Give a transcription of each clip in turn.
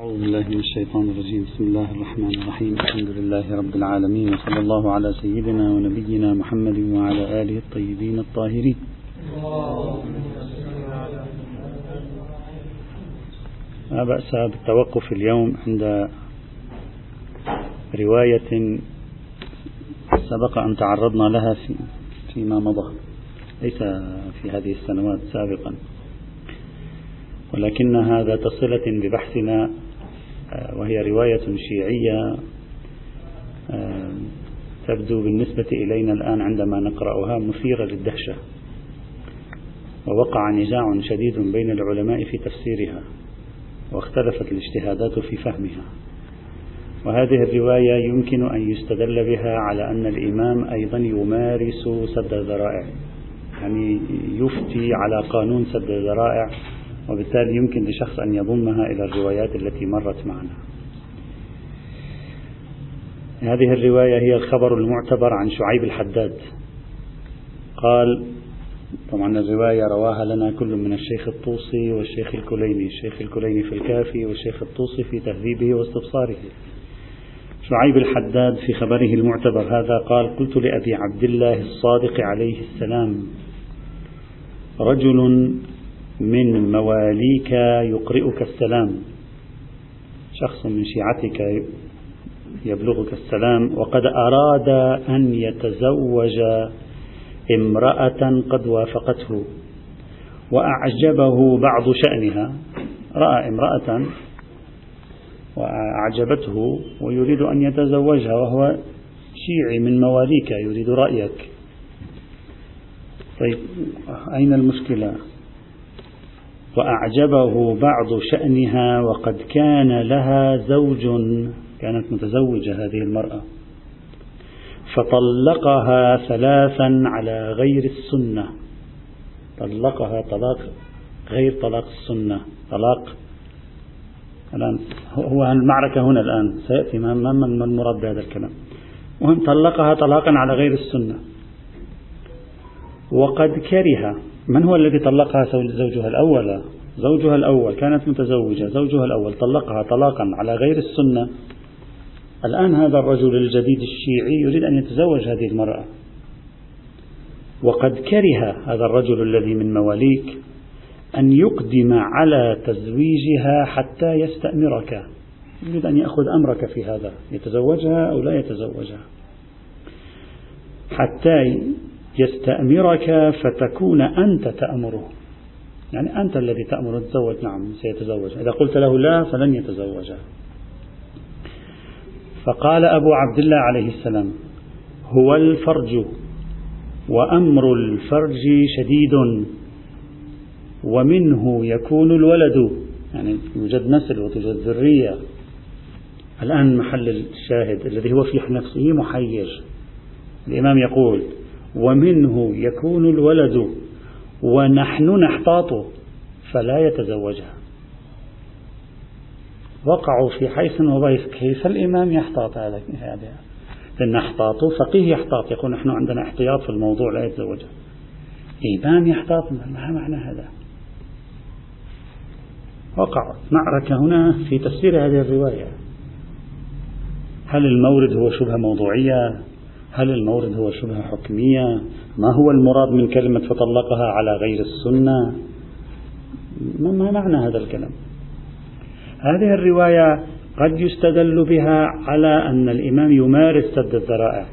أعوذ بالله من الشيطان الرجيم. بسم الله الرحمن الرحيم. الحمد لله رب العالمين وصلى الله على سيدنا ونبينا محمد وعلى آله الطيبين الطاهرين. لا بأس بالتوقف اليوم عند رواية سبق أن تعرضنا لها في فيما مضى. ليس في هذه السنوات سابقا. ولكنها ذات صلة ببحثنا وهي رواية شيعية آه، تبدو بالنسبة إلينا الآن عندما نقرأها مثيرة للدهشة ووقع نزاع شديد بين العلماء في تفسيرها واختلفت الاجتهادات في فهمها. وهذه الرواية يمكن أن يستدل بها على أن الإمام أيضا يمارس سد الذرائع يعني يفتي على قانون سد الذرائع وبالتالي يمكن لشخص أن يضمها إلى الروايات التي مرت معنا. هذه الرواية هي الخبر المعتبر عن شعيب الحداد. قال طبعا الرواية رواها لنا كل من الشيخ الطوسي والشيخ الكليني الشيخ الكليني في الكافي والشيخ الطوسي في تهذيبه واستبصاره. شعيب الحداد في خبره المعتبر هذا قال قلت لأبي عبد الله الصادق عليه السلام رجل من مواليك يقرئك السلام. شخص من شيعتك يبلغك السلام. وقد أراد أن يتزوج امرأة قد وافقته وأعجبه بعض شأنها. رأى امرأة وأعجبته ويريد أن يتزوجها وهو شيعي من مواليك يريد رأيك. طيب أين المشكلة؟ وأعجبه بعض شأنها وقد كان لها زوج كانت متزوجة هذه المرأة فطلقها ثلاثا على غير السنة. طلقها طلاق غير طلاق السنة. طلاق. الآن هو المعركة هنا الآن. سيأتي ما ما المراد بهذا الكلام. وهم طلقها طلاقا على غير السنة. وقد كره من هو الذي طلقها زوجها الأول؟ زوجها الأول كانت متزوجة زوجها الأول طلقها طلاقا على غير السنة. الآن هذا الرجل الجديد الشيعي يريد أن يتزوج هذه المرأة. وقد كره هذا الرجل الذي من مواليك أن يقدم على تزويجها حتى يستأمرك. يريد أن يأخذ أمرك في هذا يتزوجها أو لا يتزوجها. حتى يستأمرك فتكون أنت تأمره. يعني أنت الذي تأمر تزوج نعم سيتزوج. إذا قلت له لا فلن يتزوج. فقال أبو عبد الله عليه السلام هو الفرج وأمر الفرج شديد ومنه يكون الولد. يعني يوجد نسل وتوجد ذرية. الآن محل الشاهد الذي هو في نفسه محير. الإمام يقول ومنه يكون الولد ونحن نحتاط فلا يتزوجها. وقعوا في حيث وضيف كيف الإمام يحتاط هذا لأن احتاط فقيه يحتاط. يقول نحن عندنا احتياط في الموضوع لا يتزوجها إمام يحتاط. ما معنى هذا؟ وقع معركة هنا في تفسير هذه الرواية. هل المورد هو شبهة موضوعية؟ هل المورد هو شبهة حكمية؟ ما هو المراد من كلمة فطلقها على غير السنة؟ ما معنى هذا الكلام؟ هذه الرواية قد يستدل بها على أن الإمام يمارس سد الذرائع.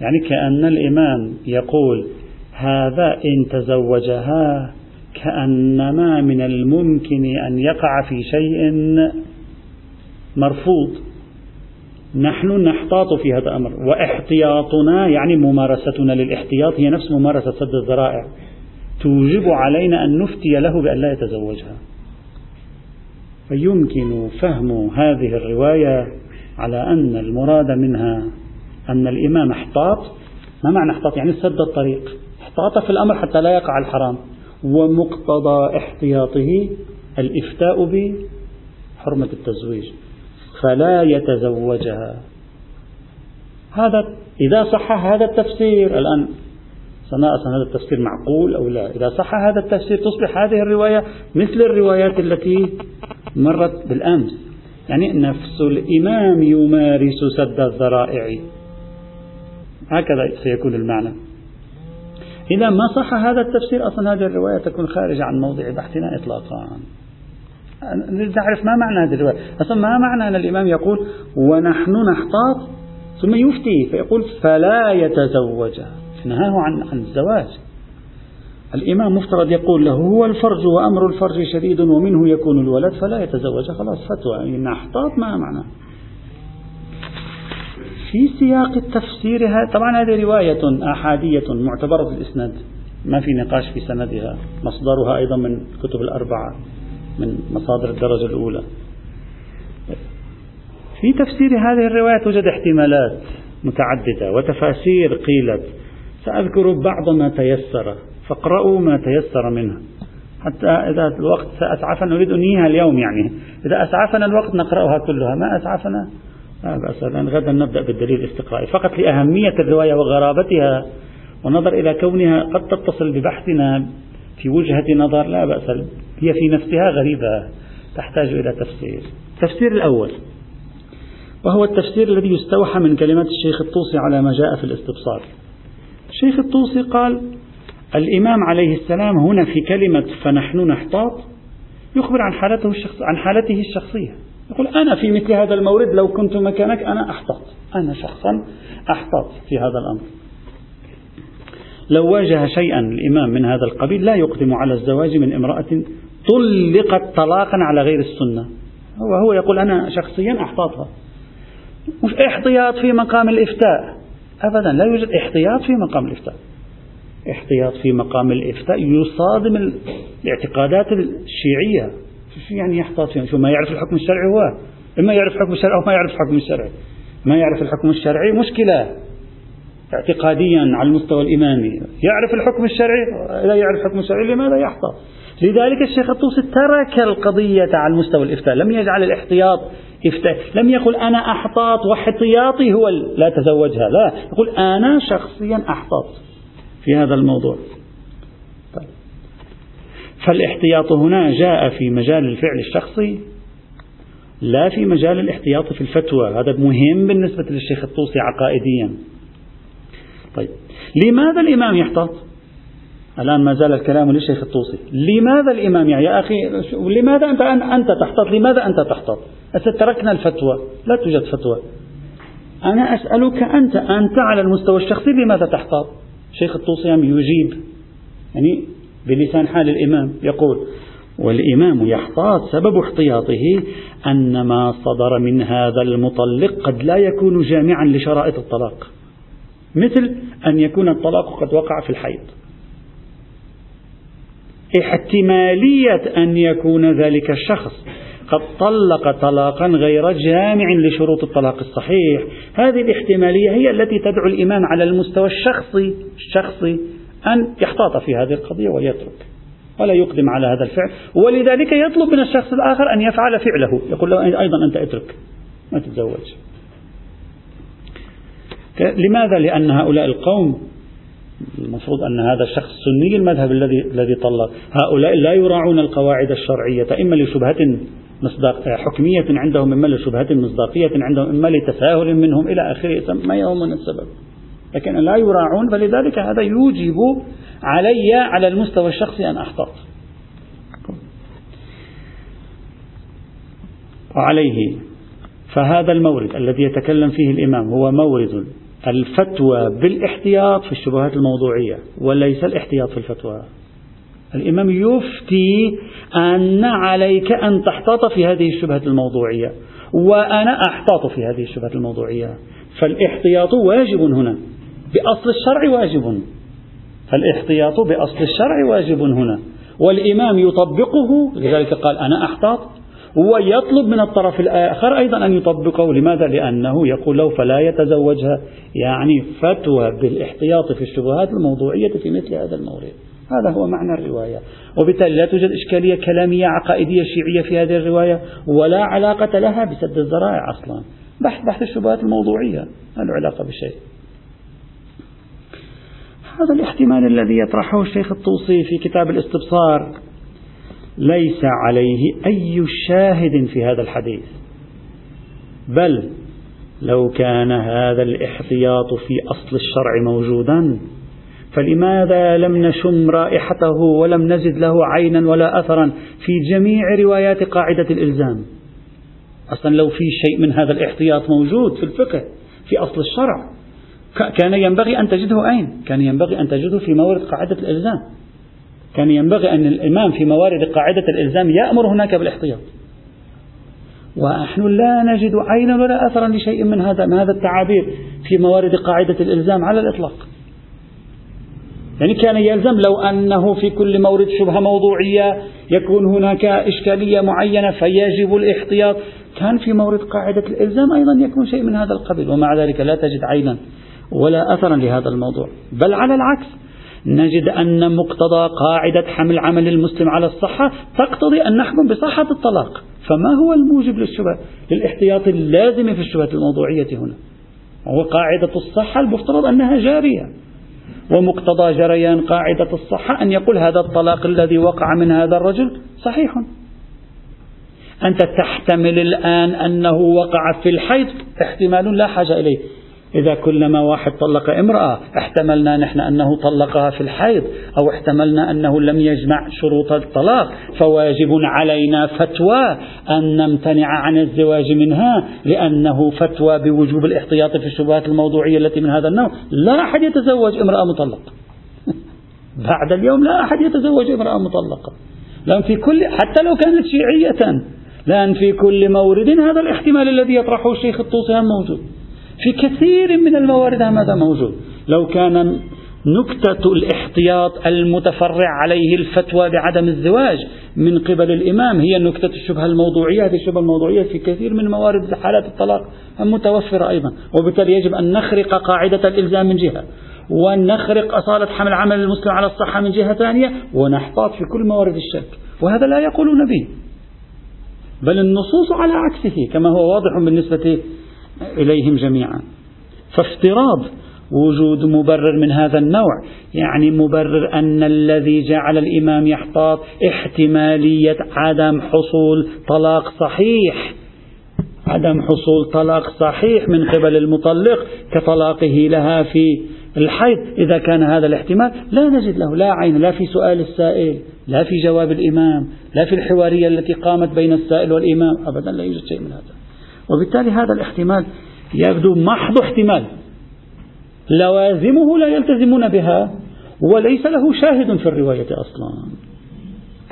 يعني كأن الإمام يقول هذا إن تزوجها كأنما من الممكن أن يقع في شيء مرفوض. نحن نحتاط في هذا الأمر. وإحتياطنا يعني ممارستنا للاحتياط هي نفس ممارسة سد الذرائع. توجب علينا أن نفتي له بأن لا يتزوجها. فيمكن فهم هذه الرواية على أن المراد منها أن الإمام احتاط. ما معنى احتاط؟ يعني سد الطريق. احتاط في الأمر حتى لا يقع الحرام. ومقتضى احتياطه الإفتاء بحرمة التزويج. فلا يتزوجها. هذا إذا صح هذا التفسير الآن سنرى هذا التفسير معقول أو لا. إذا صح هذا التفسير تصبح هذه الرواية مثل الروايات التي مرت بالأمس. يعني نفس الإمام يمارس سد الذرائع. هكذا سيكون المعنى. إذا ما صح هذا التفسير أصلا هذه الرواية تكون خارجة عن موضع بحثنا إطلاقا. نريد نعرف ما معنى هذه الرواية. أصلا ما معنى أن الإمام يقول ونحن نحتاط؟ ثم يفتي فيقول فلا يتزوج نهاه عن عن الزواج. الإمام مفترض يقول له هو الفرج وأمر الفرج شديد ومنه يكون الولد فلا يتزوج خلاص فتوى. يعني نحتاط ما معنى؟ في سياق التفسير طبعا هذه رواية أحادية معتبرة الإسناد. ما في نقاش في سندها. مصدرها أيضا من كتب الأربعة. من مصادر الدرجة الأولى. في تفسير هذه الرواية توجد احتمالات متعددة وتفاسير قيلت. سأذكر بعض ما تيسر فاقرأوا ما تيسر منه. حتى إذا الوقت سأسعفنا نريد أنهيها اليوم يعني. إذا أسعفنا الوقت نقرأها كلها. ما أسعفنا؟ لا بأس. الآن غدا نبدأ بالدليل الاستقرائي. فقط لأهمية الرواية وغرابتها ونظر إلى كونها قد تتصل ببحثنا في وجهة نظر لا بأس هي في نفسها غريبة تحتاج إلى تفسير. التفسير الأول وهو التفسير الذي يستوحى من كلمات الشيخ الطوسي على ما جاء في الاستبصار. الشيخ الطوسي قال الإمام عليه السلام هنا في كلمة فنحن نحتاط يخبر عن حالته الشخص عن حالته الشخصية. يقول أنا في مثل هذا المورد لو كنت مكانك أنا أحتاط أنا شخصا أحتاط في هذا الأمر. لو واجه شيئا الإمام من هذا القبيل لا يقدم على الزواج من امرأة طلقت طلاقا على غير السنة. وهو يقول أنا شخصيا أحتاطها مش احتياط في مقام الإفتاء. أبدا لا يوجد احتياط في مقام الإفتاء. احتياط في مقام الإفتاء يصادم الاعتقادات الشيعية. شو يعني يحتاط فيها شو ما يعرف الحكم الشرعي هو. إما يعرف الحكم الشرعي أو ما يعرف الحكم الشرعي ما يعرف الحكم الشرعي مشكلة. اعتقاديا على المستوى الإمامي يعرف الحكم الشرعي؟ لا يعرف الحكم الشرعي لماذا يحتاط لذلك الشيخ الطوسي ترك القضية على المستوى الإفتاء. لم يجعل الاحتياط إفتاء. لم يقل أنا أحتاط واحتياطي هو لا تزوجها. لا يقول أنا شخصيا أحتاط في هذا الموضوع. طيب. فالاحتياط هنا جاء في مجال الفعل الشخصي لا في مجال الاحتياط في الفتوى. هذا مهم بالنسبة للشيخ الطوسي عقائديا. طيب. لماذا الإمام يحتاط؟ الآن ما زال الكلام للشيخ الطوسي. لماذا الإمام يعني يا أخي لماذا أنت أنت تحتاط؟ لماذا أنت تحتاط؟ تركنا الفتوى. لا توجد فتوى. أنا أسألك أنت أنت على المستوى الشخصي لماذا تحتاط؟ شيخ الطوسي يجيب يعني بلسان حال الإمام يقول والإمام يحتاط سبب احتياطه أن ما صدر من هذا المطلق قد لا يكون جامعا لشرائط الطلاق. مثل أن يكون الطلاق قد وقع في الحيض. احتمالية أن يكون ذلك الشخص قد طلق طلاقا غير جامع لشروط الطلاق الصحيح. هذه الاحتمالية هي التي تدعو الإمام على المستوى الشخصي الشخصي أن يحتاط في هذه القضية ويترك ولا يقدم على هذا الفعل. ولذلك يطلب من الشخص الآخر أن يفعل فعله. يقول له أيضا أنت اترك ما تتزوج. لماذا؟ لأن هؤلاء القوم المفروض أن هذا الشخص سني المذهب الذي الذي طلق. هؤلاء لا يراعون القواعد الشرعية إما لشبهة مصداق حكمية عندهم إما لشبهة مصداقية عندهم إما لتساهل منهم إلى آخره. ما يهمنا السبب؟ لكن لا يراعون فلذلك هذا يوجب علي على المستوى الشخصي أن أحتاط. وعليه. فهذا المورد الذي يتكلم فيه الإمام هو مورد الفتوى بالاحتياط في الشبهات الموضوعية وليس الاحتياط في الفتوى. الإمام يفتي أن عليك أن تحتاط في هذه الشبهة الموضوعية وأنا أحتاط في هذه الشبهة الموضوعية. فالاحتياط واجب هنا بأصل الشرع واجب. فالاحتياط بأصل الشرع واجب هنا. والإمام يطبقه لذلك قال أنا أحتاط. ويطلب من الطرف الآخر أيضا أن يطبقه. لماذا؟ لأنه يقول له فلا يتزوجها. يعني فتوى بالاحتياط في الشبهات الموضوعية في مثل هذا المورد هذا هو معنى الرواية. وبالتالي لا توجد إشكالية كلامية عقائدية شيعية في هذه الرواية ولا علاقة لها بسد الذرائع أصلا. بحث بحث الشبهات الموضوعية. ما له علاقة بشيء. هذا الاحتمال الذي يطرحه الشيخ الطوسي في كتاب الاستبصار. ليس عليه أي شاهد في هذا الحديث. بل لو كان هذا الإحتياط في أصل الشرع موجودا فلماذا لم نشم رائحته ولم نزد له عينا ولا أثرا في جميع روايات قاعدة الإلزام؟ أصلا لو في شيء من هذا الاحتياط موجود في الفقه في أصل الشرع كان ينبغي أن تجده أين؟ كان ينبغي أن تجده في مورد قاعدة الإلزام. كان ينبغي أن الإمام في موارد قاعدة الإلزام يأمر هناك بالاحتياط. ونحن لا نجد عينا ولا أثرا لشيء من هذا من هذا التعابير في موارد قاعدة الإلزام على الإطلاق. يعني كان يلزم لو أنه في كل مورد شبهة موضوعية يكون هناك إشكالية معينة فيجب الاحتياط. كان في مورد قاعدة الإلزام أيضا يكون شيء من هذا القبيل ومع ذلك لا تجد عينا ولا أثرا لهذا الموضوع. بل على العكس نجد أن مقتضى قاعدة حمل عمل المسلم على الصحة تقتضي أن نحكم بصحة الطلاق. فما هو الموجب للشبهة للاحتياط اللازم في الشبهة الموضوعية هنا. هو قاعدة الصحة المفترض أنها جارية. ومقتضى جريان قاعدة الصحة أن يقول هذا الطلاق الذي وقع من هذا الرجل صحيح. أنت تحتمل الآن أنه وقع في الحيض احتمال لا حاجة إليه. إذا كلما واحد طلق امرأة احتملنا نحن أنه طلقها في الحيض أو احتملنا أنه لم يجمع شروط الطلاق فواجب علينا فتوى أن نمتنع عن الزواج منها لأنه فتوى بوجوب الاحتياط في الشبهات الموضوعية التي من هذا النوع. لا أحد يتزوج امرأة مطلقة. بعد اليوم لا أحد يتزوج امرأة مطلقة. لأن في كل حتى لو كانت شيعية لأن في كل مورد هذا الاحتمال الذي يطرحه الشيخ الطوسي موجود. في كثير من الموارد هذا موجود. لو كان نكتة الاحتياط المتفرع عليه الفتوى بعدم الزواج من قبل الإمام هي نكتة الشبهة الموضوعية. هذه الشبهة الموضوعية في كثير من موارد حالات الطلاق متوفرة أيضا. وبالتالي يجب أن نخرق قاعدة الإلزام من جهة ونخرق أصالة حمل عمل المسلم على الصحة من جهة ثانية ونحتاط في كل موارد الشك. وهذا لا يقولون به. بل النصوص على عكسه كما هو واضح بالنسبة إليهم جميعا. فافتراض وجود مبرر من هذا النوع يعني مبرر أن الذي جعل الإمام يحتاط احتمالية عدم حصول طلاق صحيح. عدم حصول طلاق صحيح من قبل المطلق كطلاقه لها في الحيض. إذا كان هذا الاحتمال لا نجد له لا عين لا في سؤال السائل لا في جواب الإمام لا في الحوارية التي قامت بين السائل والإمام. أبدا لا يوجد شيء من هذا. وبالتالي هذا الاحتمال يبدو محض احتمال. لوازمه لا يلتزمون بها وليس له شاهد في الرواية أصلا.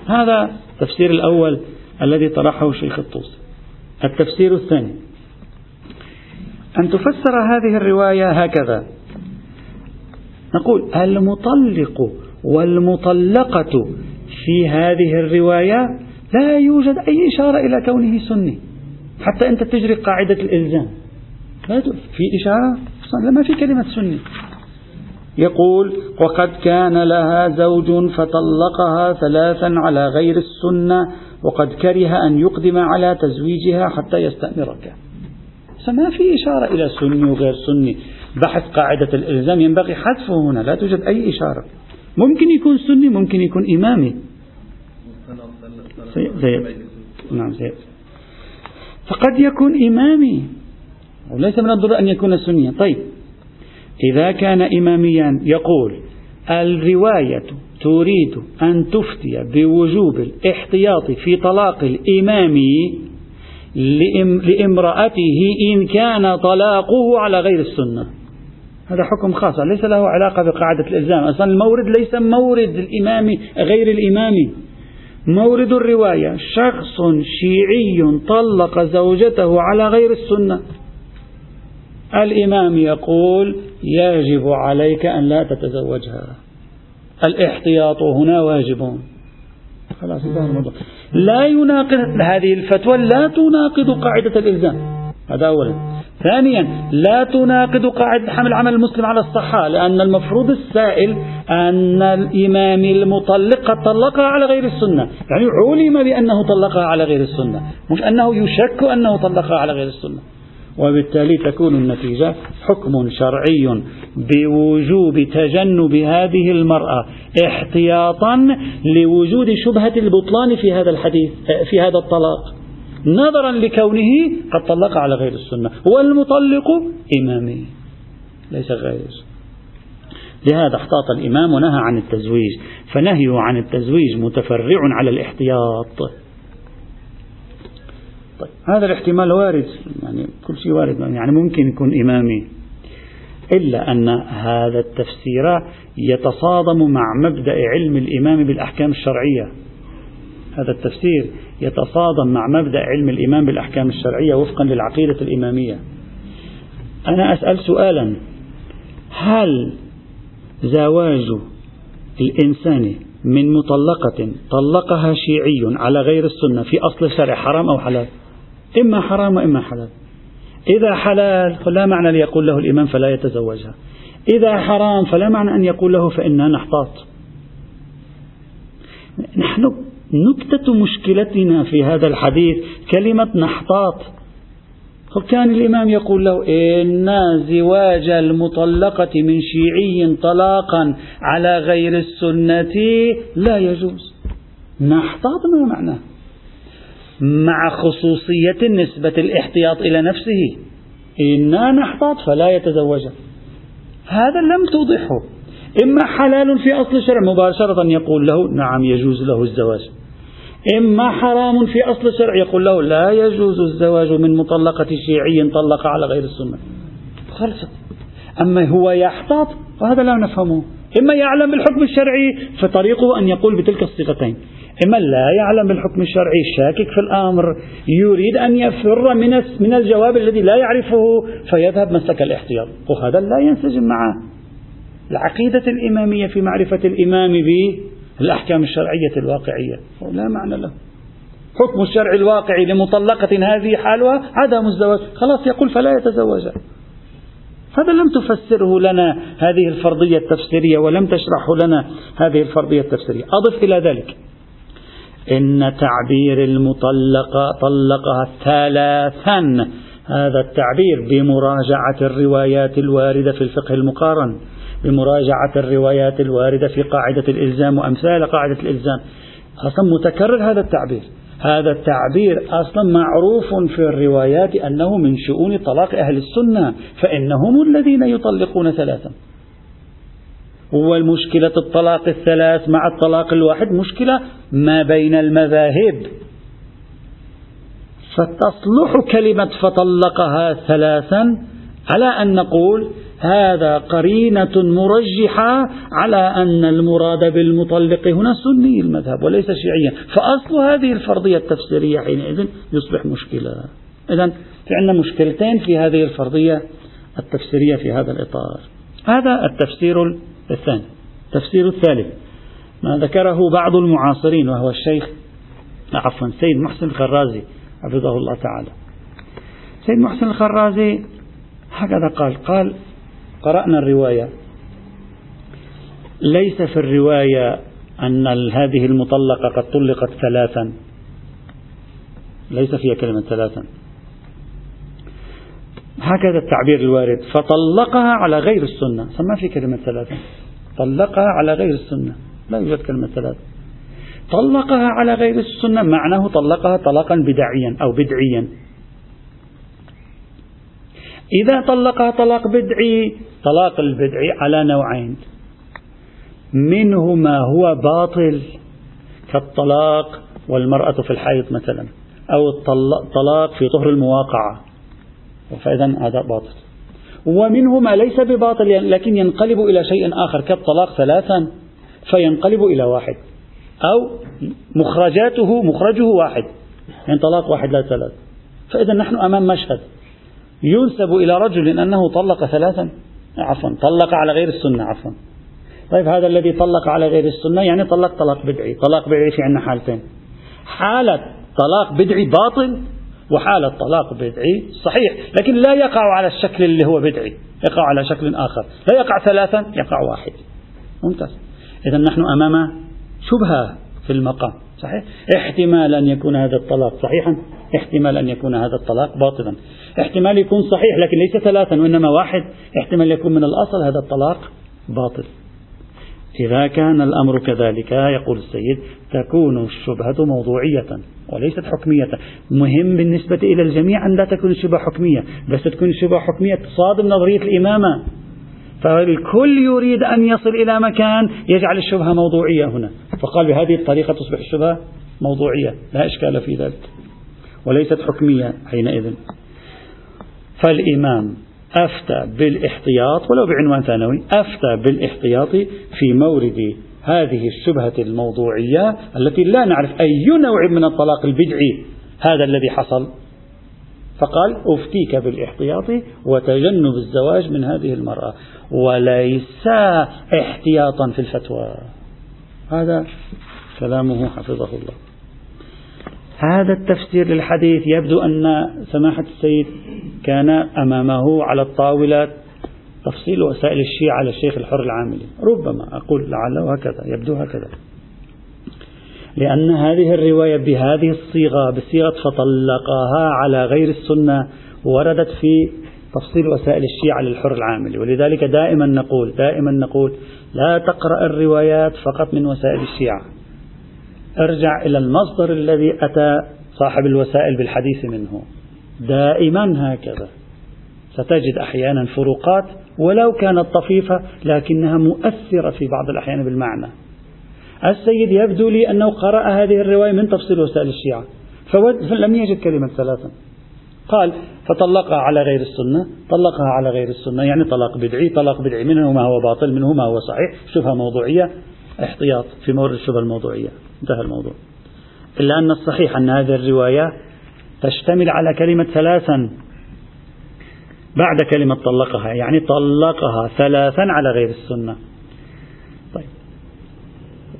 هذا التفسير الأول الذي طرحه الشيخ الطوسي التفسير الثاني أن تفسر هذه الرواية هكذا. نقول المطلق والمطلقة في هذه الرواية لا يوجد أي إشارة إلى كونه سني. حتى أنت تجري قاعدة الإلزام. في إشارة ما في كلمة سني يقول وقد كان لها زوج فطلقها ثلاثا على غير السنة وقد كره أن يقدم على تزويجها حتى يستأمرك. فما في إشارة إلى سني وغير سني. بحث قاعدة الإلزام ينبغي حذفه هنا لا توجد أي إشارة. ممكن يكون سني ممكن يكون إمامي. زيد نعم زيد فقد يكون إمامي. وليس من الضرورة أن يكون سنيا. طيب. إذا كان إماميا يقول الرواية تريد أن تفتي بوجوب الاحتياط في طلاق الإمام لامرأته إن كان طلاقه على غير السنة. هذا حكم خاص. ليس له علاقة بقاعدة الإلزام. أصلا المورد ليس مورد الإمام غير الإمام. مورد الرواية شخص شيعي طلق زوجته على غير السنة. الإمام يقول يجب عليك أن لا تتزوجها. الاحتياط هنا واجب. خلاص الموضوع. لا يناقض هذه الفتوى لا تناقض قاعدة الإلزام. هذا أولا. ثانيا لا تناقض قاعدة حمل عمل المسلم على الصحة لأن المفروض السائل أن الإمام المطلق قد طلقها على غير السنة. يعني علم بأنه طلقها على غير السنة مش أنه يشك أنه طلقها على غير السنة. وبالتالي تكون النتيجة حكم شرعي بوجوب تجنب هذه المرأة احتياطا لوجود شبهة البطلان في هذا الحديث في هذا الطلاق. نظرا لكونه قد طلق على غير السنة. والمطلق إمامي ليس غير لهذا احتاط الإمام ونهى عن التزويج فنهيه عن التزويج متفرع على الاحتياط. طيب هذا الاحتمال وارد يعني كل شيء وارد يعني ممكن يكون إمامي. إلا أن هذا التفسير يتصادم مع مبدأ علم الإمام بالأحكام الشرعية. هذا التفسير يتصادم مع مبدأ علم الإمام بالأحكام الشرعية وفقا للعقيدة الإمامية. أنا أسأل سؤالا. هل زواج الإنسان من مطلقة طلقها شيعي على غير السنة في أصل الشرع حرام أو حلال؟ إما حرام وإما حلال. إذا حلال فلا معنى ليقول له الإمام فلا يتزوجها. إذا حرام فلا معنى أن يقول له فإننا نحتاط. نحن نكتة مشكلتنا في هذا الحديث كلمة نحتاط. كان الإمام يقول له إن زواج المطلقة من شيعي طلاقا على غير السنة لا يجوز. نحتاط ما معناه مع خصوصية نسبة الاحتياط إلى نفسه. إنا نحتاط فلا يتزوج. هذا لم توضحه. إما حلال في أصل الشرع مباشرة يقول له نعم يجوز له الزواج. إما حرام في أصل الشرع يقول له لا يجوز الزواج من مطلقة شيعي طلق على غير السنة. خلصت أما هو يحتاط وهذا لا نفهمه. إما يعلم بالحكم الشرعي فطريقه أن يقول بتلك الصيغتين. إما لا يعلم بالحكم الشرعي شاكك في الأمر يريد أن يفر من من الجواب الذي لا يعرفه فيذهب مسلك الاحتياط. وهذا لا ينسجم مع العقيدة الإمامية في معرفة الإمام بالأحكام الشرعية الواقعية. لا معنى له. حكم الشرع الواقعي لمطلقة هذه حالها عدم الزواج. خلاص يقول فلا يتزوج. هذا لم تفسره لنا هذه الفرضية التفسيرية ولم تشرحه لنا هذه الفرضية التفسيرية. أضف إلى ذلك. إن تعبير المطلقة طلقها ثلاثا. هذا التعبير بمراجعة الروايات الواردة في الفقه المقارن. بمراجعة الروايات الواردة في قاعدة الإلزام وأمثال قاعدة الإلزام. أصلا متكرر هذا التعبير. هذا التعبير أصلا معروف في الروايات أنه من شؤون طلاق أهل السنة فإنهم الذين يطلقون ثلاثا. والمشكلة الطلاق الثلاث مع الطلاق الواحد مشكلة ما بين المذاهب. فتصلح كلمة فطلقها ثلاثا على أن نقول هذا قرينة مرجحة على أن المراد بالمطلق هنا سني المذهب وليس شيعيا. فأصل هذه الفرضية التفسيرية حينئذ يصبح مشكلة. إذا في عندنا مشكلتين في هذه الفرضية التفسيرية في هذا الإطار. هذا التفسير الثاني. التفسير الثالث. ما ذكره بعض المعاصرين وهو الشيخ عفوا سيد محسن الخرازي حفظه الله تعالى. سيد محسن الخرازي هكذا قال قال قرأنا الرواية. ليس في الرواية أن هذه المطلقة قد طلقت ثلاثا. ليس فيها كلمة ثلاثا. هكذا التعبير الوارد. فطلقها على غير السنة. ما في كلمة ثلاثة طلقها على غير السنة. لا يوجد كلمة ثلاثة طلقها على غير السنة معناه طلقها طلاقا بدعيا أو بدعيا. إذا طلقها طلاق بدعي طلاق البدعي على نوعين. منه ما هو باطل كالطلاق والمرأة في الحيض مثلا أو الطلاق في طهر المواقعة. فإذا هذا باطل. ومنه ما ليس بباطل لكن ينقلب إلى شيء آخر كالطلاق ثلاثا فينقلب إلى واحد. أو مخرجاته مخرجه واحد. يعني طلاق واحد لا ثلاث. فإذا نحن أمام مشهد. ينسب إلى رجل أنه طلق ثلاثا؟ عفوا طلق على غير السنة عفوا. طيب هذا الذي طلق على غير السنة يعني طلق طلاق بدعي طلاق بدعي في عندنا حالتين. حالة طلاق بدعي باطل وحالة طلاق بدعي صحيح لكن لا يقع على الشكل اللي هو بدعي يقع على شكل آخر. لا يقع ثلاثا يقع واحد. ممتاز. إذا نحن أمام شبهة في المقام صحيح؟ احتمال أن يكون هذا الطلاق صحيحا احتمال أن يكون هذا الطلاق باطلا. احتمال يكون صحيح لكن ليس ثلاثا وإنما واحد. احتمال يكون من الأصل هذا الطلاق باطل. إذا كان الأمر كذلك يقول السيد تكون الشبهة موضوعية وليست حكمية. مهم بالنسبة إلى الجميع أن لا تكون الشبهة حكمية. بس تكون الشبهة حكمية تصادم نظرية الإمامة. فالكل يريد أن يصل إلى مكان يجعل الشبهة موضوعية هنا. فقال بهذه الطريقة تصبح الشبهة موضوعية لا إشكال في ذلك وليست حكمية حينئذ. فالإمام أفتى بالإحتياط ولو بعنوان ثانوي أفتى بالإحتياط في مورد هذه الشبهة الموضوعية التي لا نعرف أي نوع من الطلاق البدعي هذا الذي حصل. فقال أفتيك بالإحتياط وتجنب الزواج من هذه المرأة وليس احتياطا في الفتوى. هذا كلامه حفظه الله. هذا التفسير للحديث يبدو أن سماحة السيد كان أمامه على الطاولة تفصيل وسائل الشيعة على الشيخ الحر العاملي. ربما أقول لعله هكذا يبدو هكذا. لأن هذه الرواية بهذه الصيغة بصيغة فطلقها على غير السنة وردت في تفصيل وسائل الشيعة للحر العاملي ولذلك دائما نقول دائما نقول لا تقرأ الروايات فقط من وسائل الشيعة. ارجع إلى المصدر الذي أتى صاحب الوسائل بالحديث منه. دائما هكذا. ستجد أحيانا فروقات ولو كانت طفيفة لكنها مؤثرة في بعض الأحيان بالمعنى. السيد يبدو لي أنه قرأ هذه الرواية من تفصيل وسائل الشيعة. فلم يجد كلمة ثلاثا قال فطلقها على غير السنة. طلقها على غير السنة يعني طلاق بدعي طلاق بدعي منه ما هو باطل منه ما هو صحيح. شبهة موضوعية. احتياط في مورد الشبهة الموضوعية. انتهى الموضوع. إلا أن الصحيح أن هذه الرواية تشتمل على كلمة ثلاثا. بعد كلمة طلقها يعني طلقها ثلاثا على غير السنة.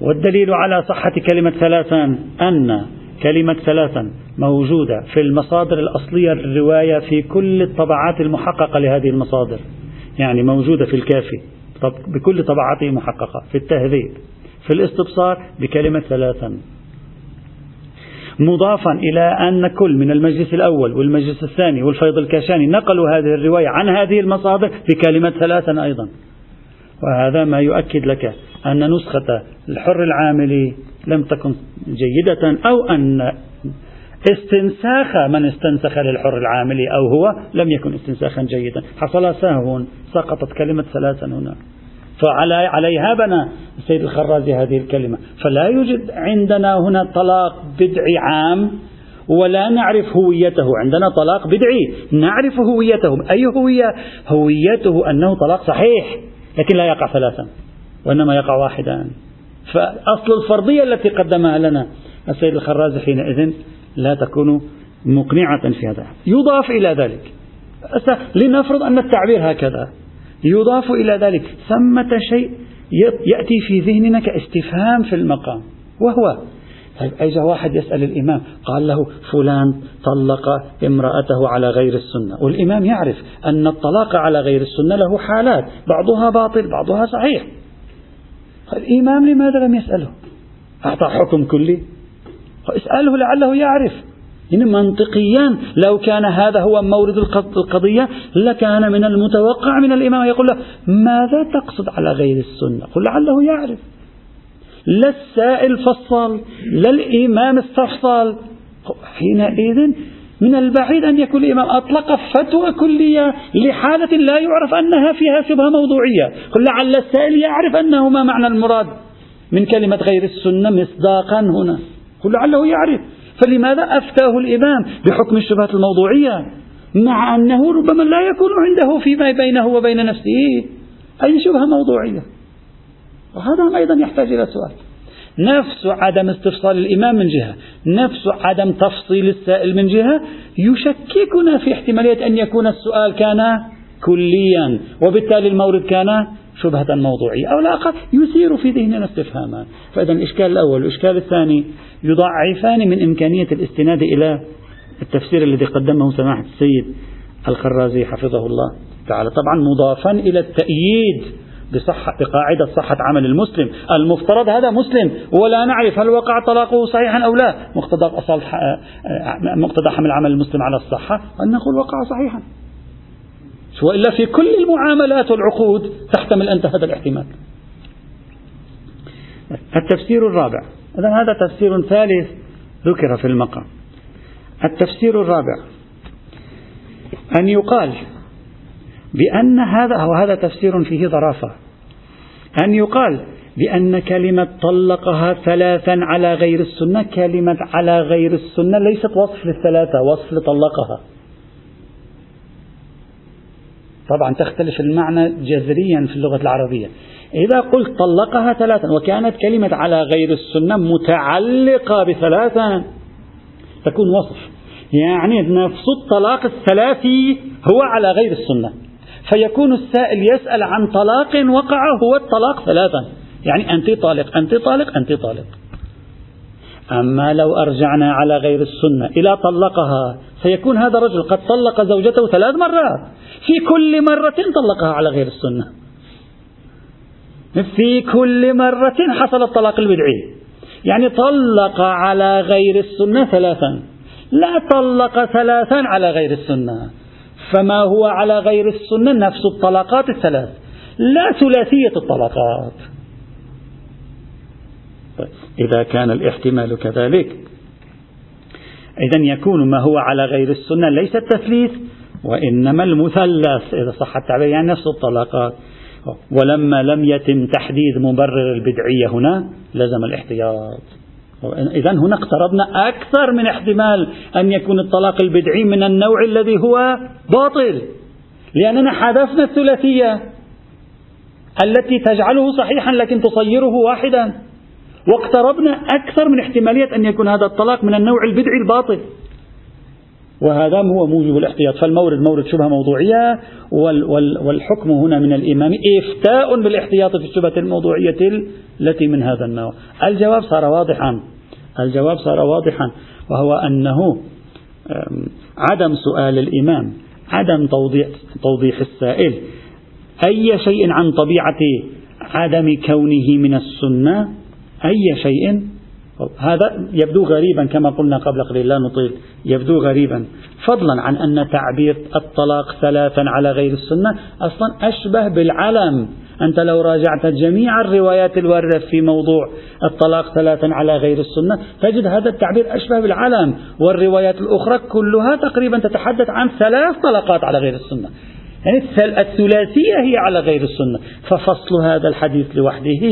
والدليل على صحة كلمة ثلاثا أن كلمة ثلاثا موجودة في المصادر الأصلية للرواية في كل الطبعات المحققة لهذه المصادر. يعني موجودة في الكافي بكل طبعاته محققة في التهذيب في الاستبصار بكلمة ثلاثا. مضافا إلى أن كل من المجلس الأول والمجلس الثاني والفيض الكاشاني نقلوا هذه الرواية عن هذه المصادر بكلمة ثلاثا أيضا. وهذا ما يؤكد لك أن نسخة الحر العاملي لم تكن جيدة أو أن استنساخ من استنسخ للحر العاملي أو هو لم يكن استنساخا جيدا. حصل سهو سقطت كلمة ثلاثا هنا. فعلى عليها بنى السيد الخرازي هذه الكلمة. فلا يوجد عندنا هنا طلاق بدعي عام ولا نعرف هويته. عندنا طلاق بدعي نعرف هويته. أي هوية؟ هويته أنه طلاق صحيح لكن لا يقع ثلاثا. وإنما يقع واحدا. فأصل الفرضية التي قدمها لنا السيد الخرازي حينئذ لا تكون مقنعة في هذا. يضاف إلى ذلك. لنفرض أن التعبير هكذا. يضاف إلى ذلك. ثمة شيء يأتي في ذهننا كاستفهام في المقام. وهو طيب أجا واحد يسأل الإمام قال له فلان طلق امرأته على غير السنة. والإمام يعرف أن الطلاق على غير السنة له حالات. بعضها باطل بعضها صحيح. الإمام لماذا لم يسأله؟ أعطى حكم كلي. اسأله لعله يعرف. إن منطقيا لو كان هذا هو مورد القضية لكان من المتوقع من الإمام يقول له ماذا تقصد على غير السنة؟ قل لعله يعرف. لا السائل فصل لا الإمام استفصل حينئذ من البعيد أن يكون الإمام أطلق فتوى كلية لحالة لا يعرف أنها فيها شبهة موضوعية. لعل السائل يعرف أنه ما معنى المراد من كلمة غير السنة مصداقا هنا. لعله يعرف. فلماذا أفتاه الإمام بحكم الشبهة الموضوعية؟ مع أنه ربما لا يكون عنده فيما بينه وبين نفسه أي شبهة موضوعية. وهذا أيضا يحتاج إلى سؤال. نفس عدم استفصال الإمام من جهة نفس عدم تفصيل السائل من جهة يشككنا في احتمالية أن يكون السؤال كان كليا وبالتالي المورد كان شبهة موضوعية أو لا أقل يثير في ذهننا استفهاما. فإذا الإشكال الأول والإشكال الثاني يضعفان من إمكانية الاستناد إلى التفسير الذي قدمه سماحة السيد الخرازي حفظه الله تعالى. طبعا مضافا إلى التأييد بصحة بقاعدة صحة عمل المسلم. المفترض هذا مسلم ولا نعرف هل وقع طلاقه صحيحا أو لا. مقتضى مقتضى حمل عمل المسلم على الصحة أن نقول وقع صحيحا. وإلا في كل المعاملات والعقود تحتمل أنت هذا الاحتمال. التفسير الرابع. إذا هذا تفسير ثالث ذكر في المقام. التفسير الرابع. أن يقال بأن هذا وهذا تفسير فيه ظرافة أن يقال بأن كلمة طلقها ثلاثا على غير السنة كلمة على غير السنة ليست وصف للثلاثة وصف لطلقها. طبعا تختلف المعنى جذريا في اللغة العربية. إذا قلت طلقها ثلاثا وكانت كلمة على غير السنة متعلقة بثلاثا تكون وصف. يعني نفس الطلاق الثلاثي هو على غير السنة. فيكون السائل يسأل عن طلاق وقع هو الطلاق ثلاثا. يعني أنت طالق أنت طالق أنت طالق. أما لو أرجعنا على غير السنة إلى طلقها سيكون هذا الرجل قد طلق زوجته ثلاث مرات. في كل مرة طلقها على غير السنة. في كل مرة حصل الطلاق البدعي. يعني طلق على غير السنة ثلاثا. لا طلق ثلاثا على غير السنة. فما هو على غير السنة نفس الطلقات الثلاث. لا ثلاثية الطلقات. طيب إذا كان الاحتمال كذلك. إذا يكون ما هو على غير السنة ليس التثليث وإنما المثلث إذا صح التعبير يعني نفس الطلاقات ولما لم يتم تحديد مبرر البدعية هنا لزم الاحتياط. إذا هنا اقتربنا أكثر من احتمال أن يكون الطلاق البدعي من النوع الذي هو باطل. لأننا حذفنا الثلاثية التي تجعله صحيحا لكن تصيره واحدا. واقتربنا أكثر من احتمالية أن يكون هذا الطلاق من النوع البدعي الباطل. وهذا هو موجب الاحتياط. فالمورد مورد شبهة موضوعية والحكم هنا من الإمام إفتاء بالاحتياط في الشبهة الموضوعية التي من هذا النوع. الجواب صار واضحا. الجواب صار واضحا وهو أنه عدم سؤال الإمام عدم توضيح, توضيح السائل أي شيء عن طبيعة عدم كونه من السنة أي شيء هذا يبدو غريبا كما قلنا قبل قليل لا نطيل. يبدو غريبا. فضلا عن أن تعبير الطلاق ثلاثا على غير السنة أصلا أشبه بالعلم. أنت لو راجعت جميع الروايات الواردة في موضوع الطلاق ثلاثا على غير السنة تجد هذا التعبير أشبه بالعلم. والروايات الأخرى كلها تقريبا تتحدث عن ثلاث طلقات على غير السنة. يعني الثلاثية هي على غير السنة. ففصل هذا الحديث لوحده.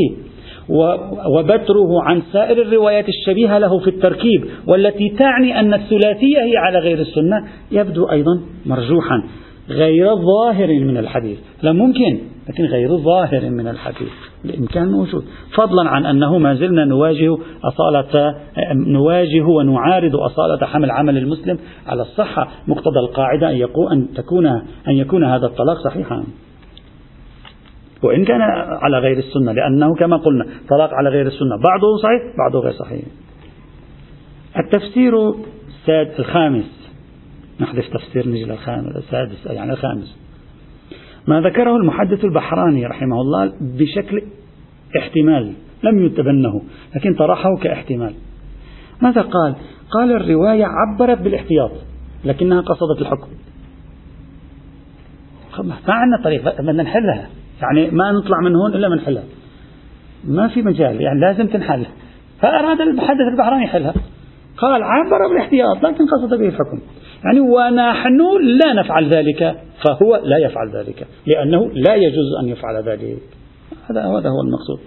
وبتره عن سائر الروايات الشبيهة له في التركيب والتي تعني أن الثلاثية هي على غير السنة يبدو أيضا مرجوحا غير ظاهر من الحديث. لا ممكن لكن غير ظاهر من الحديث الإمكان موجود فضلا عن أنه ما زلنا نواجه أصالة نواجه ونعارض أصالة حمل عمل المسلم على الصحة. مقتضى القاعدة أن, تكون أن يكون هذا الطلاق صحيحا. وإن كان على غير السنة لأنه كما قلنا طلاق على غير السنة. بعضه صحيح بعضه غير صحيح. التفسير الساد الخامس. نحذف تفسير نجي للخامس السادس يعني الخامس. ما ذكره المحدث البحراني رحمه الله بشكل احتمال لم يتبنه لكن طرحه كاحتمال. ماذا قال؟ قال الرواية عبرت بالاحتياط لكنها قصدت الحكم. ما عندنا طريق بدنا نحلها. يعني ما نطلع من هون إلا منحلها ما في مجال يعني لازم تنحل فأراد المحدث البحراني يحلها. قال عبر بالاحتياط لكن قصد به الحكم يعني ونحن لا نفعل ذلك فهو لا يفعل ذلك لأنه لا يجوز أن يفعل ذلك. هذا هذا هو المقصود.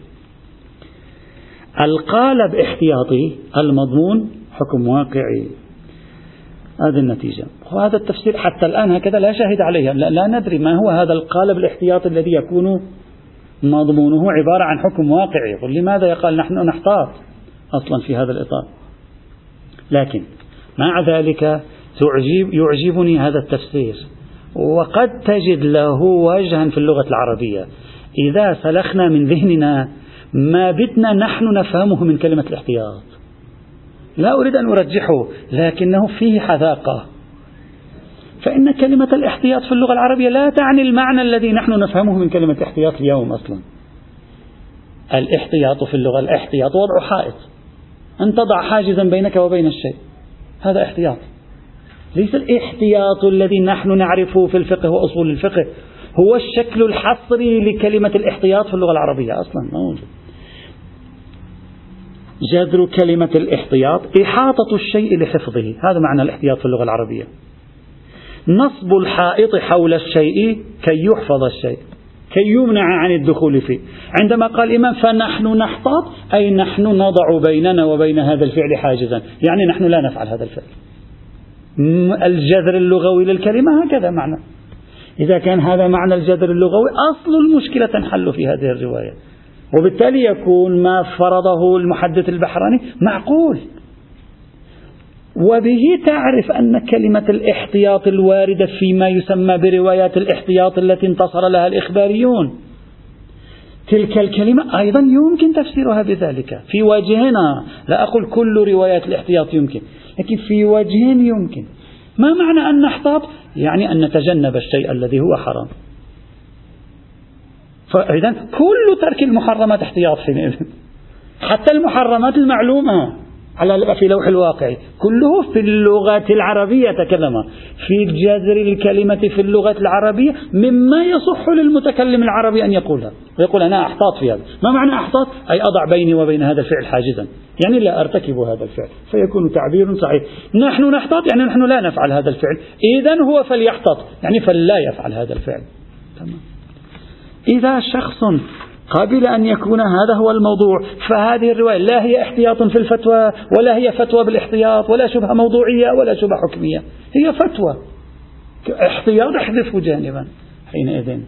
القالب احتياطي المضمون حكم واقعي. هذه النتيجة. وهذا التفسير حتى الآن هكذا لا شاهد عليه لا, لا ندري ما هو هذا القالب الاحتياطي الذي يكون مضمونه عبارة عن حكم واقعي. لماذا يقال نحن نحتاط أصلا في هذا الإطار؟ لكن مع ذلك تعجب يعجبني هذا التفسير. وقد تجد له وجها في اللغة العربية. إذا سلخنا من ذهننا ما بدنا نحن نفهمه من كلمة الاحتياط. لا أريد أن أرجحه لكنه فيه حذاقة. فإن كلمة الاحتياط في اللغة العربية لا تعني المعنى الذي نحن نفهمه من كلمة احتياط اليوم أصلا. الاحتياط في اللغة الاحتياط وضع حائط. أن تضع حاجزا بينك وبين الشيء. هذا احتياط. ليس الاحتياط الذي نحن نعرفه في الفقه وأصول الفقه هو الشكل الحصري لكلمة الاحتياط في اللغة العربية أصلا موجود. جذر كلمة الاحتياط إحاطة الشيء لحفظه. هذا معنى الاحتياط في اللغة العربية. نصب الحائط حول الشيء كي يحفظ الشيء كي يمنع عن الدخول فيه. عندما قال الإمام فنحن نحتاط أي نحن نضع بيننا وبين هذا الفعل حاجزا. يعني نحن لا نفعل هذا الفعل. الجذر اللغوي للكلمة هكذا معنى. إذا كان هذا معنى الجذر اللغوي أصل المشكلة تنحل في هذه الرواية. وبالتالي يكون ما فرضه المحدث البحراني معقول. وبه تعرف أن كلمة الاحتياط الواردة فيما يسمى بروايات الاحتياط التي انتصر لها الإخباريون. تلك الكلمة أيضا يمكن تفسيرها بذلك. في وجهنا لا أقول كل روايات الاحتياط يمكن لكن في وجه يمكن. ما معنى أن نحتاط؟ يعني أن نتجنب الشيء الذي هو حرام. فإذا كل ترك المحرمات احتياط حينئذ. حتى المحرمات المعلومة على في لوح الواقع. كله في اللغة العربية تكلم. في جذر الكلمة في اللغة العربية مما يصح للمتكلم العربي أن يقولها ويقول أنا أحتاط في هذا. ما معنى أحتاط؟ أي أضع بيني وبين هذا الفعل حاجزا. يعني لا أرتكب هذا الفعل. فيكون تعبير صحيح. نحن نحتاط يعني نحن لا نفعل هذا الفعل. إذا هو فليحتاط. يعني فلا يفعل هذا الفعل. تمام. إذا شخص قبل أن يكون هذا هو الموضوع فهذه الرواية لا هي احتياط في الفتوى ولا هي فتوى بالاحتياط ولا شبهة موضوعية ولا شبهة حكمية هي فتوى. احتياط احذفه جانبا حينئذ.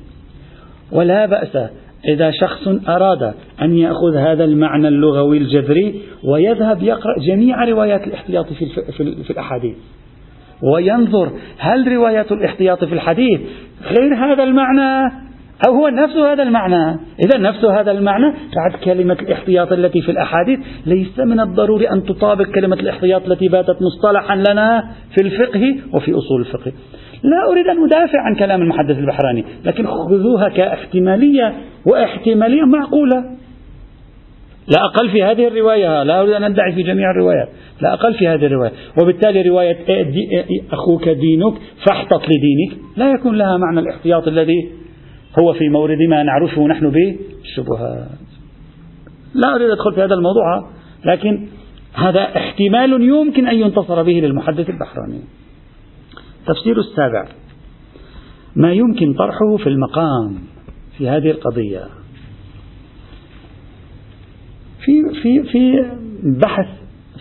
ولا بأس إذا شخص أراد أن يأخذ هذا المعنى اللغوي الجذري ويذهب يقرأ جميع روايات الاحتياط في, في الأحاديث. وينظر هل روايات الاحتياط في الحديث غير هذا المعنى؟ أو هو نفس هذا المعنى. إذا نفس هذا المعنى بعد كلمة الاحتياط التي في الأحاديث ليس من الضروري أن تطابق كلمة الاحتياط التي باتت مصطلحا لنا في الفقه وفي أصول الفقه. لا أريد أن أدافع عن كلام المحدث البحراني لكن خذوها كاحتمالية واحتمالية معقولة. لا أقل في هذه الرواية لا أريد أن أدعي في جميع الروايات لا أقل في هذه الرواية. وبالتالي رواية أخوك دينك فاحتط لدينك. لا يكون لها معنى الاحتياط الذي هو في مورد ما نعرفه نحن بالشبهات لا أريد أدخل في هذا الموضوع لكن هذا احتمال يمكن أن ينتصر به للمحدث البحراني. تفسير السابع. ما يمكن طرحه في المقام في هذه القضية. في في في بحث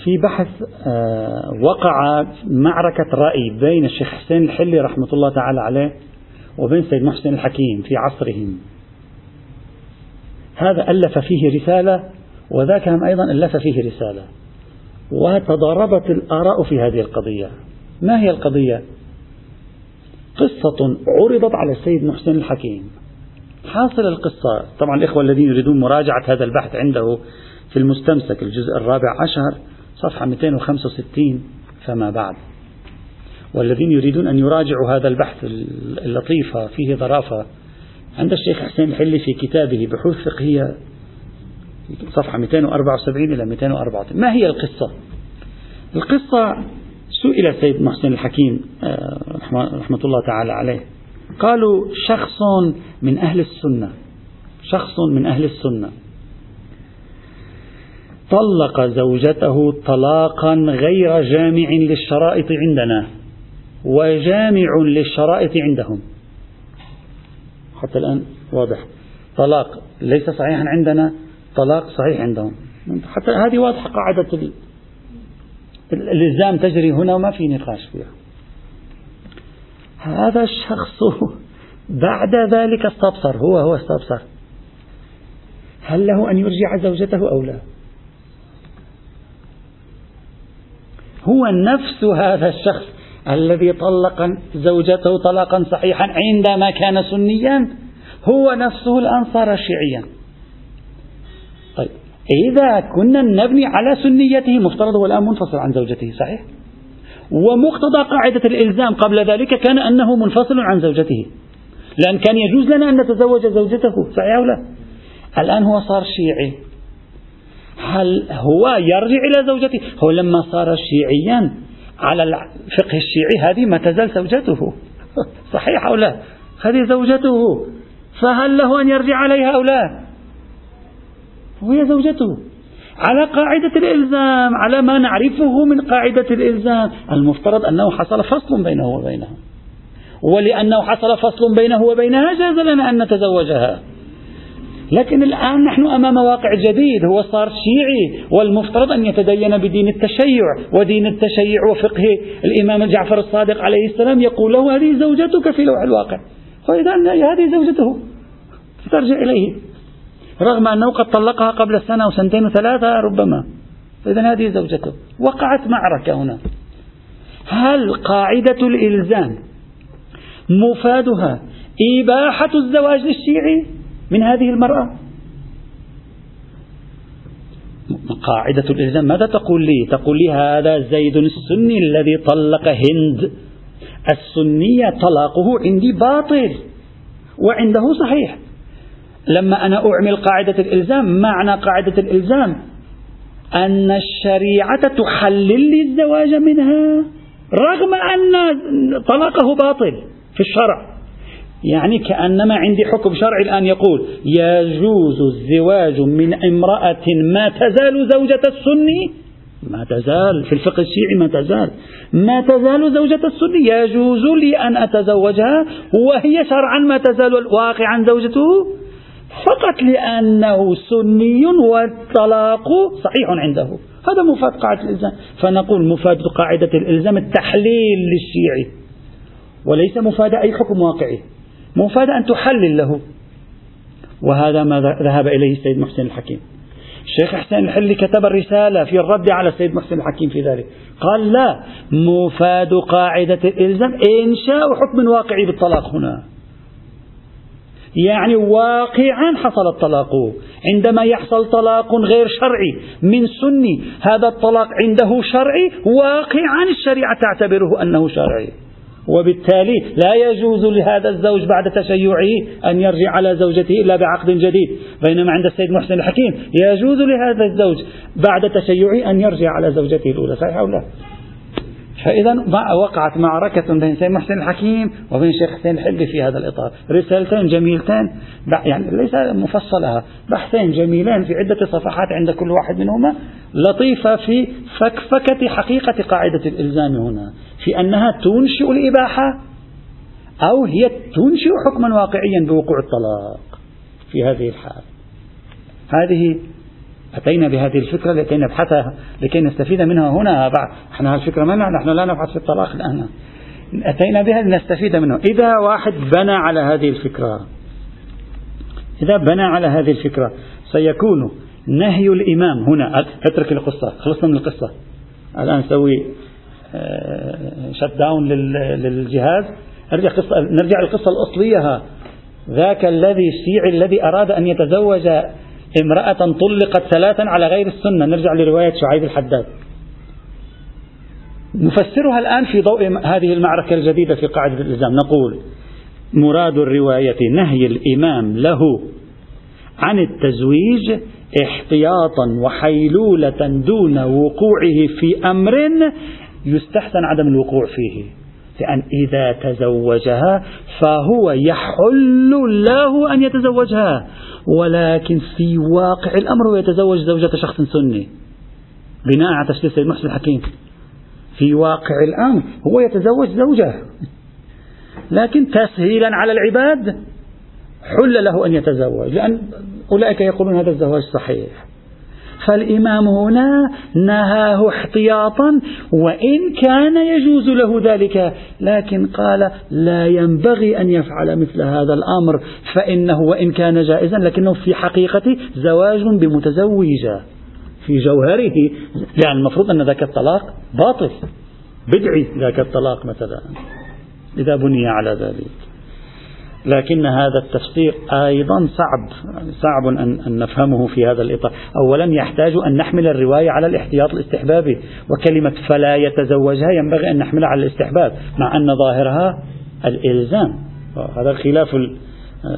في بحث آه وقع معركة رأي بين الشيخ حسين الحلي رحمة الله تعالى عليه وبين سيد محسن الحكيم في عصرهم. هذا ألف فيه رسالة وذاك هم أيضا ألف فيه رسالة. وتضاربت الآراء في هذه القضية. ما هي القضية؟ قصة عرضت على السيد محسن الحكيم. حاصل القصة. طبعا الإخوة الذين يريدون مراجعة هذا البحث عنده في المستمسك الجزء الرابع عشر صفحة 265 فما بعد. والذين يريدون أن يراجعوا هذا البحث اللطيفة فيه ظرافة. عند الشيخ حسين الحلي في كتابه بحوث فقهية صفحة 274 إلى 284 ما هي القصة؟ القصة سئل السيد محسن الحكيم آه، رحمة الله تعالى عليه. قالوا شخص من أهل السنة شخص من أهل السنة. طلق زوجته طلاقا غير جامع للشرائط عندنا. وجامع للشرائط عندهم. حتى الآن واضح. طلاق ليس صحيحا عندنا طلاق صحيح عندهم. حتى هذه واضحة قاعدة الإلزام تجري هنا وما في نقاش فيها. هذا الشخص بعد ذلك استبصر هو هو استبصر. هل له أن يرجع زوجته أو لا؟ هو نفس هذا الشخص. الذي طلق زوجته طلاقا صحيحا عندما كان سنيا هو نفسه الآن صار شيعيا. طيب إذا كنا نبني على سنيته مفترض هو الآن منفصل عن زوجته صحيح؟ ومقتضى قاعدة الإلزام قبل ذلك كان أنه منفصل عن زوجته. لأن كان يجوز لنا أن نتزوج زوجته صحيح أو لا؟ الآن هو صار شيعي. هل هو يرجع إلى زوجته؟ هو لما صار شيعيا على الفقه الشيعي هذه ما تزال زوجته. صحيح أو لا؟ هذه زوجته. فهل له أن يرجع عليها أو لا؟ وهي زوجته. على قاعدة الإلزام على ما نعرفه من قاعدة الإلزام. المفترض أنه حصل فصل بينه وبينها. ولأنه حصل فصل بينه وبينها جاز لنا أن نتزوجها. لكن الآن نحن أمام واقع جديد هو صار شيعي والمفترض أن يتدين بدين التشيع ودين التشيع وفقه الإمام جعفر الصادق عليه السلام يقول له هذه زوجتك في لوح الواقع. فإذا هذه زوجته. ترجع إليه. رغم أنه قد طلقها قبل سنة وسنتين وثلاثة ربما. إذا هذه زوجته. وقعت معركة هنا. هل قاعدة الإلزام مفادها إباحة الزواج للشيعي؟ من هذه المرأة. قاعدة الإلزام ماذا تقول لي؟ تقول لي هذا زيد السني الذي طلق هند. السنية طلاقه عندي باطل وعنده صحيح. لما أنا أعمل قاعدة الإلزام معنى قاعدة الإلزام أن الشريعة تحلل لي الزواج منها رغم أن طلاقه باطل في الشرع. يعني كأنما عندي حكم شرعي الآن يقول يجوز الزواج من امرأة ما تزال زوجة السني؟ ما تزال. في الفقه الشيعي ما تزال. ما تزال زوجة السني؟ يجوز لي أن أتزوجها وهي شرعا ما تزال واقعا زوجته؟ فقط لأنه سني والطلاق صحيح عنده. هذا مفاد قاعدة الإلزام. فنقول مفاد قاعدة الإلزام التحليل للشيعي. وليس مفاد أي حكم واقعي. مفاد أن تحلل له. وهذا ما ذهب إليه السيد محسن الحكيم. الشيخ حسين الحلي كتب الرسالة في الرد على السيد محسن الحكيم في ذلك. قال لا مفاد قاعدة الإلزام إنشاء حكم واقعي بالطلاق هنا. يعني واقعا حصل الطلاق. عندما يحصل طلاق غير شرعي من سني هذا الطلاق عنده شرعي واقعا الشريعة تعتبره أنه شرعي. وبالتالي لا يجوز لهذا الزوج بعد تشيعه أن يرجع على زوجته إلا بعقد جديد. بينما عند السيد محسن الحكيم يجوز لهذا الزوج بعد تشيعه أن يرجع على زوجته الأولى. صحيح أو لا؟ فإذا وقعت معركة بين سيد محسن الحكيم وبين شيخ حسين الحلبي في هذا الإطار. رسالتين جميلتين يعني ليس مفصلة بحثين جميلين في عدة صفحات عند كل واحد منهما لطيفة في فكفكة حقيقة قاعدة الإلزام هنا. في أنها تنشئ الإباحة أو هي تنشئ حكما واقعيا بوقوع الطلاق في هذه الحال. هذه أتينا بهذه الفكرة لكي نبحثها لكي نستفيد منها هنا. بعد إحنا الفكرة ما نحن لا نبحث في الطلاق الآن. أتينا بها لنستفيد منه إذا واحد بنى على هذه الفكرة إذا بنى على هذه الفكرة سيكون نهي الإمام هنا. اترك القصة خلصنا من القصة. الآن نسوي شت داون للجهاز نرجع قصة نرجع للقصة الأصلية. ذاك الذي الشيعي الذي أراد أن يتزوج امرأة طلقت ثلاثا على غير السنة. نرجع لرواية شعيب الحداد. نفسرها الآن في ضوء هذه المعركة الجديدة في قاعدة الإلزام نقول مراد الرواية نهي الإمام له عن التزويج احتياطا وحيلولة دون وقوعه في أمر يستحسن عدم الوقوع فيه. لأن إذا تزوجها فهو يحل له أن يتزوجها ولكن في واقع الأمر هو يتزوج زوجة شخص سني. بناء على تشخيص سيد محسن الحكيم. في واقع الأمر هو يتزوج زوجة. لكن تسهيلا على العباد حل له أن يتزوج. لأن أولئك يقولون هذا الزواج صحيح. فالإمام هنا نهاه احتياطا وإن كان يجوز له ذلك لكن قال لا ينبغي أن يفعل مثل هذا الأمر فإنه وإن كان جائزا لكنه في حقيقة زواج بمتزوجة في جوهره يعني المفروض أن ذاك الطلاق باطل. بدعي ذاك الطلاق مثلا إذا بني على ذلك. لكن هذا التفسير أيضا صعب صعب أن, أن نفهمه في هذا الإطار. أولا يحتاج أن نحمل الرواية على الاحتياط الاستحبابي وكلمة فلا يتزوجها ينبغي أن نحملها على الاستحباب مع أن ظاهرها الإلزام. هذا خلاف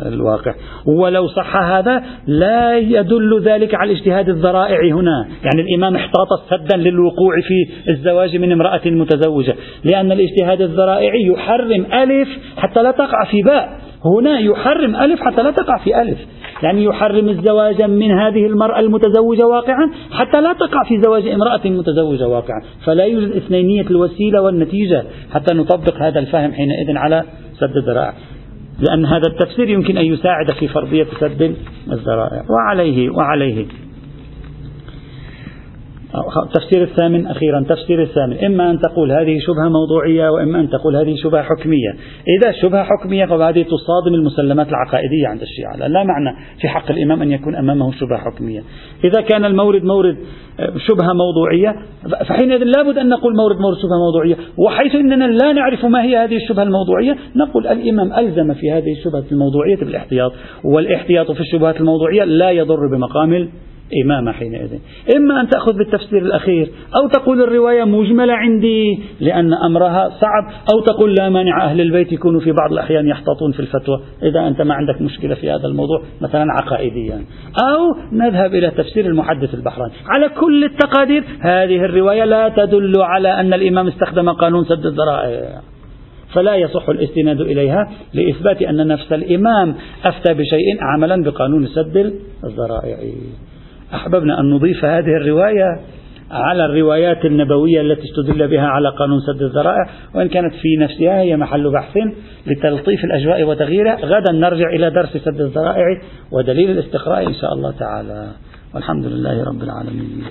الواقع. ولو صح هذا لا يدل ذلك على اجتهاد الذرائع هنا. يعني الإمام احتاط سدا للوقوع في الزواج من امرأة متزوجة لأن الاجتهاد الذرائعي يحرم ألف حتى لا تقع في باء. هنا يحرم ألف حتى لا تقع في ألف. يعني يحرم الزواج من هذه المرأة المتزوجة واقعا حتى لا تقع في زواج امرأة متزوجة واقعا. فلا يوجد اثنينية الوسيلة والنتيجة حتى نطبق هذا الفهم حينئذ على سد الذرائع. لأن هذا التفسير يمكن أن يساعد في فرضية سد الذرائع. وعليه وعليه. التفسير الثامن أخيرا تفسير الثامن. إما أن تقول هذه شبهة موضوعية وإما أن تقول هذه شبهة حكمية. إذا شبهة حكمية فهذه تصادم المسلمات العقائدية عند الشيعة. لا معنى في حق الإمام أن يكون أمامه شبهة حكمية. إذا كان المورد مورد آه، شبهة موضوعية فحينئذ لابد أن نقول مورد مورد شبهة موضوعية. وحيث أننا لا نعرف ما هي هذه الشبهة الموضوعية نقول الإمام ألزم في هذه الشبهة الموضوعية بالإحتياط. والإحتياط في الشبهات الموضوعية لا يضر بمقام إمامة حينئذ. إما أن تأخذ بالتفسير الأخير أو تقول الرواية مجملة عندي لأن أمرها صعب أو تقول لا مانع أهل البيت يكونوا في بعض الأحيان يحتاطون في الفتوى. إذا أنت ما عندك مشكلة في هذا الموضوع مثلا عقائديا. أو نذهب إلى تفسير المحدث البحراني. على كل التقادير هذه الرواية لا تدل على أن الإمام استخدم قانون سد الذرائع. فلا يصح الاستناد إليها لإثبات أن نفس الإمام أفتى بشيء عملا بقانون سد الذرائع. أحببنا أن نضيف هذه الرواية على الروايات النبوية التي استدل بها على قانون سد الذرائع وإن كانت في نفسها هي محل بحث لتلطيف الأجواء وتغييرها. غدا نرجع إلى درس سد الذرائع ودليل الاستقراء إن شاء الله تعالى. والحمد لله رب العالمين.